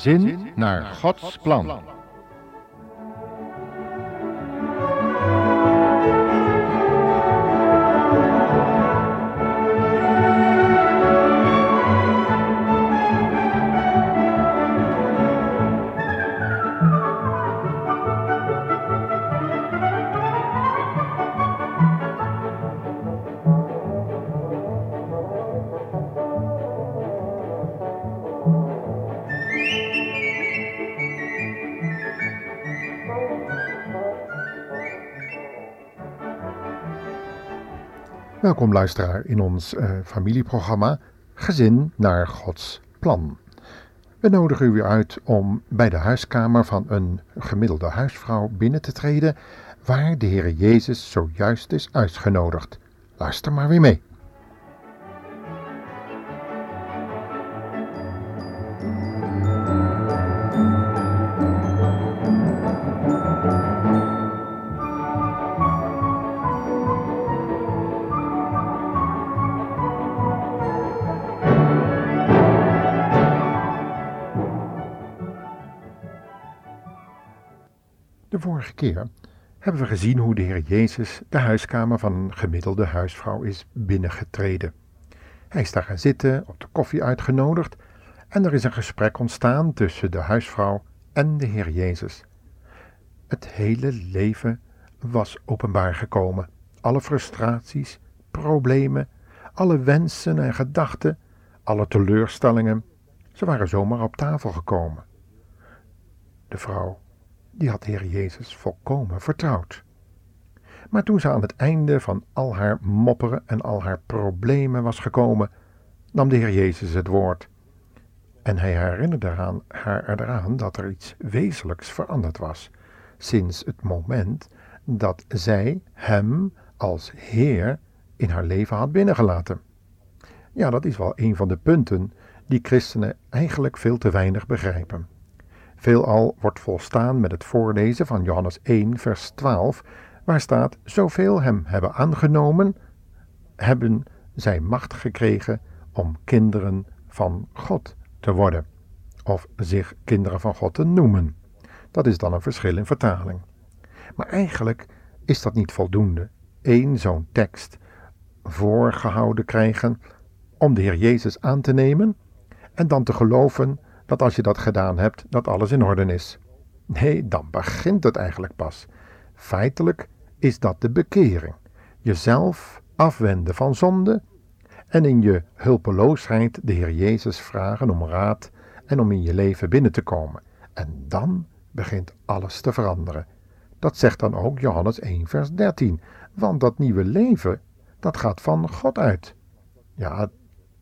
gezin naar Gods plan. Welkom luisteraar in ons uh, familieprogramma Gezin naar Gods Plan. We nodigen u uit om bij de huiskamer van een gemiddelde huisvrouw binnen te treden, waar de Heer Jezus zojuist is uitgenodigd. Luister maar weer mee. Vorige keer hebben we gezien hoe de Heer Jezus de huiskamer van een gemiddelde huisvrouw is binnengetreden. Hij is daar gaan zitten, op de koffie uitgenodigd, en er is een gesprek ontstaan tussen de huisvrouw en de Heer Jezus. Het hele leven was openbaar gekomen. Alle frustraties, problemen, alle wensen en gedachten, alle teleurstellingen, ze waren zomaar op tafel gekomen. De vrouw die had de Heer Jezus volkomen vertrouwd. Maar toen ze aan het einde van al haar mopperen en al haar problemen was gekomen, nam de Heer Jezus het woord. En hij herinnerde eraan, haar eraan dat er iets wezenlijks veranderd was, sinds het moment dat zij hem als Heer in haar leven had binnengelaten. Ja, dat is wel een van de punten die christenen eigenlijk veel te weinig begrijpen. Veelal wordt volstaan met het voorlezen van Johannes 1, vers 12, waar staat: Zoveel hem hebben aangenomen, hebben zij macht gekregen om kinderen van God te worden, of zich kinderen van God te noemen. Dat is dan een verschil in vertaling. Maar eigenlijk is dat niet voldoende. Eén zo'n tekst voorgehouden krijgen om de Heer Jezus aan te nemen en dan te geloven dat als je dat gedaan hebt, dat alles in orde is. Nee, dan begint het eigenlijk pas. Feitelijk is dat de bekering. Jezelf afwenden van zonde en in je hulpeloosheid de Heer Jezus vragen om raad en om in je leven binnen te komen. En dan begint alles te veranderen. Dat zegt dan ook Johannes 1, vers 13. Want dat nieuwe leven, dat gaat van God uit. Ja,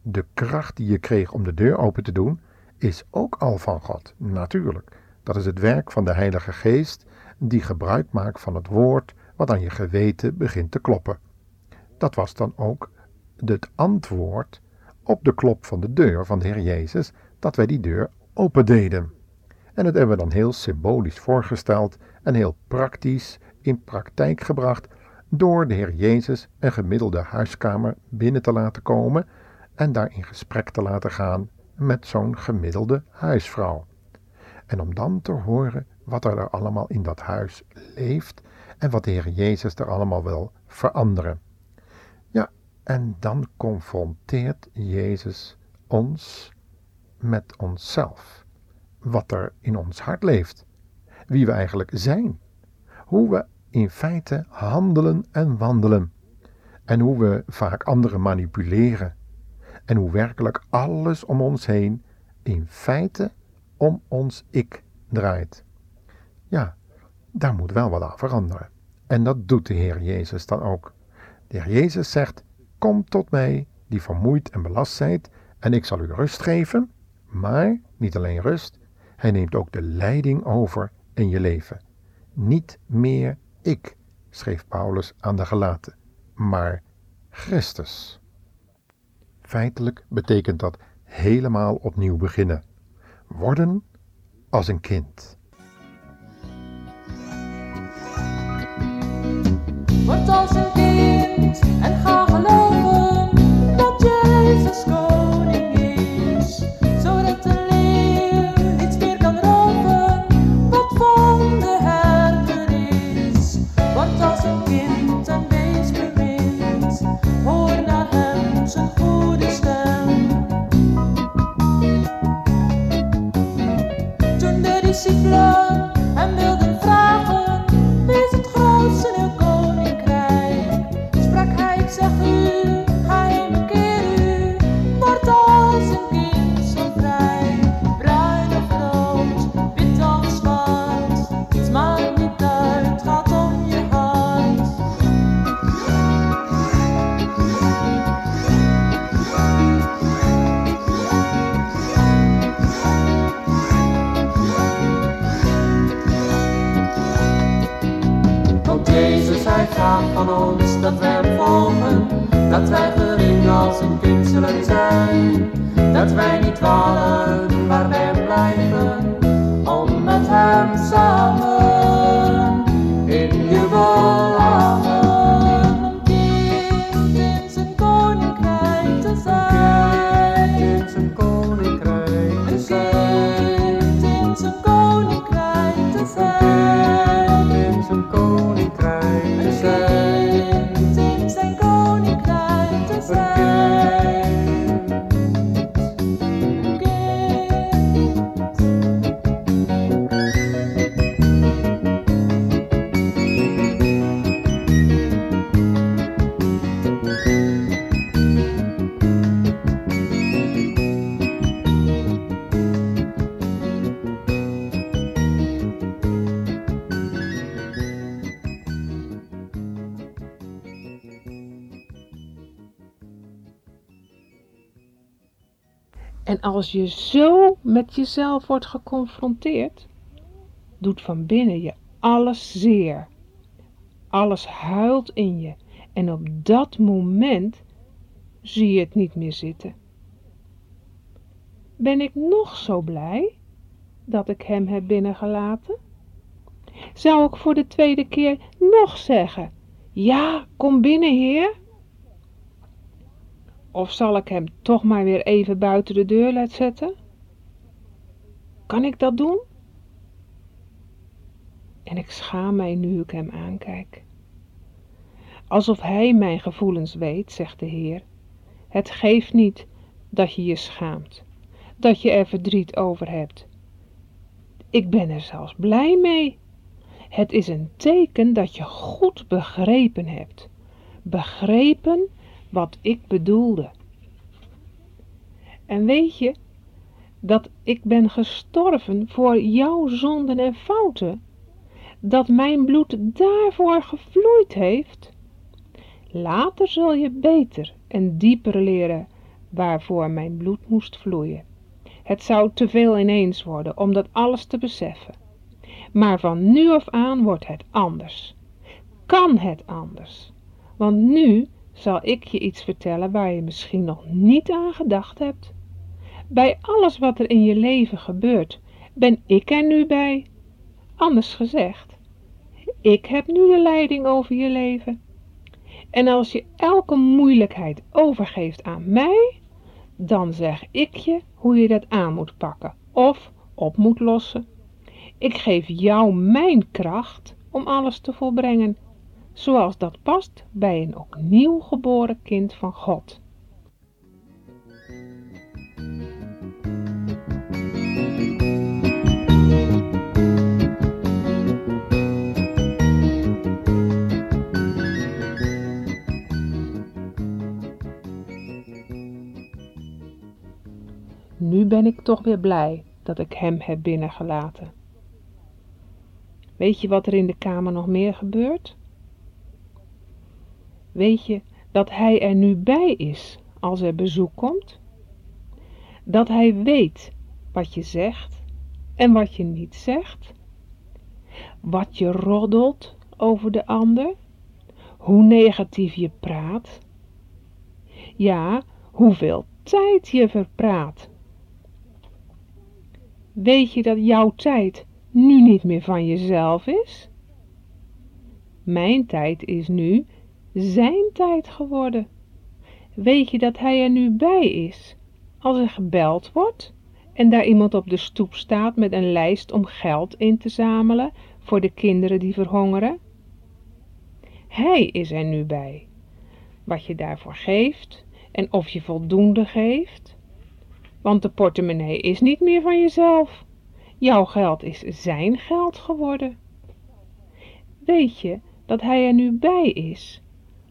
de kracht die je kreeg om de deur open te doen, is ook al van God, natuurlijk. Dat is het werk van de Heilige Geest, die gebruik maakt van het woord wat aan je geweten begint te kloppen. Dat was dan ook het antwoord op de klop van de deur van de Heer Jezus, dat wij die deur opendeden. En dat hebben we dan heel symbolisch voorgesteld en heel praktisch in praktijk gebracht door de Heer Jezus een gemiddelde huiskamer binnen te laten komen en daar in gesprek te laten gaan met zo'n gemiddelde huisvrouw. En om dan te horen wat er allemaal in dat huis leeft en wat de Heer Jezus er allemaal wil veranderen. Ja, en dan confronteert Jezus ons met onszelf. Wat er in ons hart leeft. Wie we eigenlijk zijn. Hoe we in feite handelen en wandelen. En hoe we vaak anderen manipuleren en hoe werkelijk alles om ons heen in feite om ons ik draait. Ja, daar moet wel wat aan veranderen. En dat doet de Heer Jezus dan ook. De Heer Jezus zegt: Kom tot mij, die vermoeid en belast zijt, en ik zal u rust geven. Maar niet alleen rust, hij neemt ook de leiding over in je leven. Niet meer ik, schreef Paulus aan de gelaten, maar Christus. Feitelijk betekent dat helemaal opnieuw beginnen. Worden als een kind. Word als een kind en ga van ons dat wij volgen, dat wij gering als een kind zullen zijn. Dat wij niet dwalen, maar wij blijven, om met hem samen En als je zo met jezelf wordt geconfronteerd, doet van binnen je alles zeer. Alles huilt in je en op dat moment zie je het niet meer zitten. Ben ik nog zo blij dat ik hem heb binnengelaten? Zou ik voor de tweede keer nog zeggen: Ja, kom binnen, heer? Of zal ik hem toch maar weer even buiten de deur laten zetten? Kan ik dat doen? En ik schaam mij nu ik hem aankijk. Alsof hij mijn gevoelens weet, zegt de Heer. Het geeft niet dat je je schaamt, dat je er verdriet over hebt. Ik ben er zelfs blij mee. Het is een teken dat je goed begrepen hebt. Begrepen wat ik bedoelde. En weet je dat ik ben gestorven voor jouw zonden en fouten? Dat mijn bloed daarvoor gevloeid heeft? Later zul je beter en dieper leren waarvoor mijn bloed moest vloeien. Het zou te veel ineens worden om dat alles te beseffen. Maar van nu af aan wordt het anders. Kan het anders? Want nu zal ik je iets vertellen waar je misschien nog niet aan gedacht hebt. Bij alles wat er in je leven gebeurt, ben ik er nu bij. Anders gezegd, ik heb nu de leiding over je leven. En als je elke moeilijkheid overgeeft aan mij, dan zeg ik je hoe je dat aan moet pakken of op moet lossen. Ik geef jou mijn kracht om alles te volbrengen zoals dat past bij een opnieuw geboren kind van God. Nu ben ik toch weer blij dat ik hem heb binnengelaten. Weet je wat er in de kamer nog meer gebeurt? Weet je dat hij er nu bij is als er bezoek komt? Dat hij weet wat je zegt en wat je niet zegt? Wat je roddelt over de ander? Hoe negatief je praat? Ja, hoeveel tijd je verpraat? Weet je dat jouw tijd nu niet meer van jezelf is? Mijn tijd is nu zijn tijd geworden. Weet je dat hij er nu bij is als er gebeld wordt en daar iemand op de stoep staat met een lijst om geld in te zamelen voor de kinderen die verhongeren? Hij is er nu bij. Wat je daarvoor geeft en of je voldoende geeft. Want de portemonnee is niet meer van jezelf. Jouw geld is zijn geld geworden. Weet je dat hij er nu bij is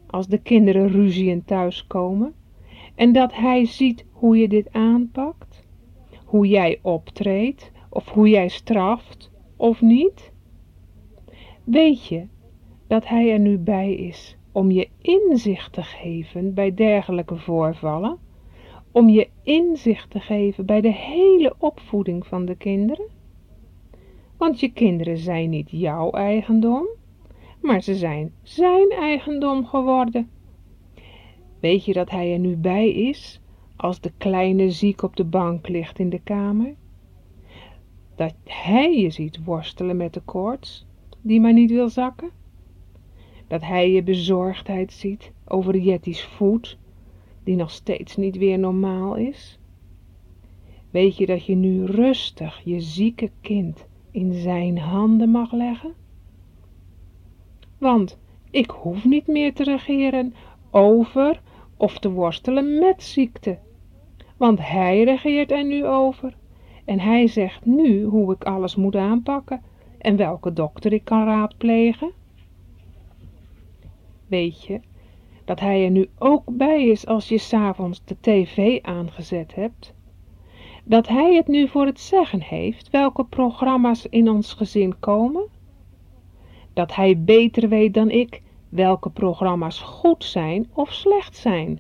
als de kinderen ruziend thuiskomen en dat hij ziet hoe je dit aanpakt, hoe jij optreedt of hoe jij straft of niet? Weet je dat hij er nu bij is om je inzicht te geven bij dergelijke voorvallen, om je inzicht te geven bij de hele opvoeding van de kinderen? Want je kinderen zijn niet jouw eigendom, maar ze zijn zijn eigendom geworden. Weet je dat hij er nu bij is als de kleine ziek op de bank ligt in de kamer? Dat hij je ziet worstelen met de koorts, die maar niet wil zakken? Dat hij je bezorgdheid ziet over Jetty's voet, die nog steeds niet weer normaal is? Weet je dat je nu rustig je zieke kind in zijn handen mag leggen? Want ik hoef niet meer te regeren over of te worstelen met ziekte. Want hij regeert er nu over. En hij zegt nu hoe ik alles moet aanpakken en welke dokter ik kan raadplegen. Weet je dat hij er nu ook bij is als je s'avonds de tv aangezet hebt? Dat hij het nu voor het zeggen heeft welke programma's in ons gezin komen? Dat hij beter weet dan ik welke programma's goed zijn of slecht zijn?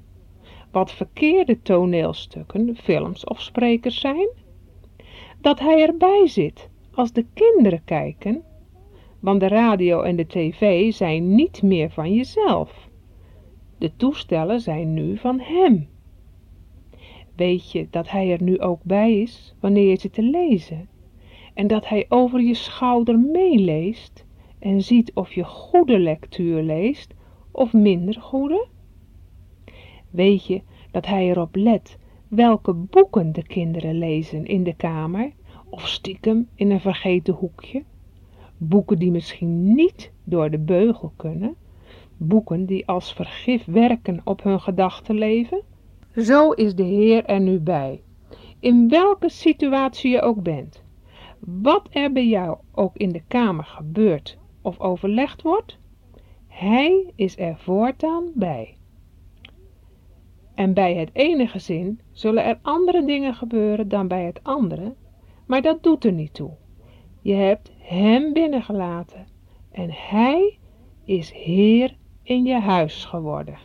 Wat verkeerde toneelstukken, films of sprekers zijn? Dat hij erbij zit als de kinderen kijken? Want de radio en de tv zijn niet meer van jezelf. De toestellen zijn nu van hem. Weet je dat hij er nu ook bij is wanneer je zit te lezen? En dat hij over je schouder meeleest en ziet of je goede lectuur leest of minder goede? Weet je dat hij erop let welke boeken de kinderen lezen in de kamer of stiekem in een vergeten hoekje? Boeken die misschien niet door de beugel kunnen, boeken die als vergif werken op hun gedachtenleven? Zo is de Heer er nu bij, in welke situatie je ook bent. Wat er bij jou ook in de kamer gebeurt of overlegd wordt, Hij is er voortaan bij. En bij het ene gezin zullen er andere dingen gebeuren dan bij het andere, maar dat doet er niet toe. Je hebt Hem binnengelaten en Hij is Heer in je huis geworden.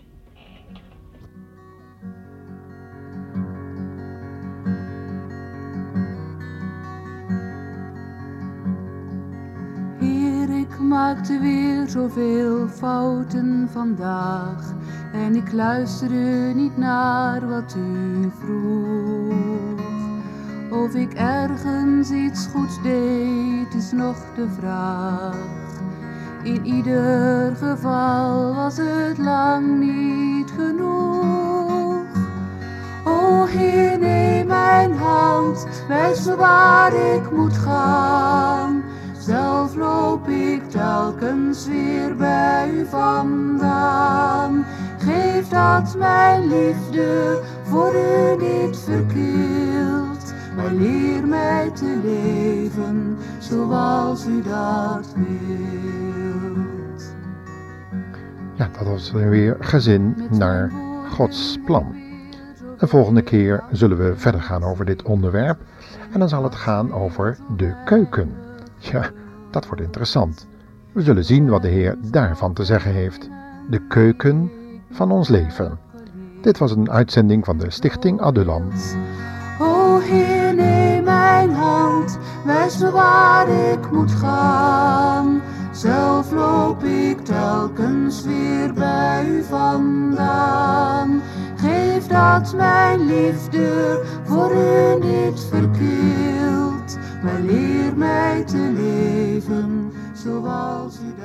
Maakte weer zoveel fouten vandaag en ik luisterde niet naar wat u vroeg. Of ik ergens iets goeds deed, is nog de vraag. In ieder geval was het lang niet genoeg. O Heer, neem mijn hand, wijs waar ik moet gaan. Zelf loop ik telkens weer bij u vandaan. Geef dat mijn liefde voor u niet verkeelt. Maar leer mij te leven zoals u dat wilt. Ja, dat was weer gezin naar Gods plan. De volgende keer zullen we verder gaan over dit onderwerp. En dan zal het gaan over de keuken. Ja, dat wordt interessant. We zullen zien wat de Heer daarvan te zeggen heeft. De keuken van ons leven. Dit was een uitzending van de Stichting Adulam. O Heer, neem mijn hand, wijs me waar ik moet gaan. Zelf loop ik telkens weer bij u vandaan. Geef dat mijn liefde voor u niet verkeelt. Maar leer mij te leven zoals u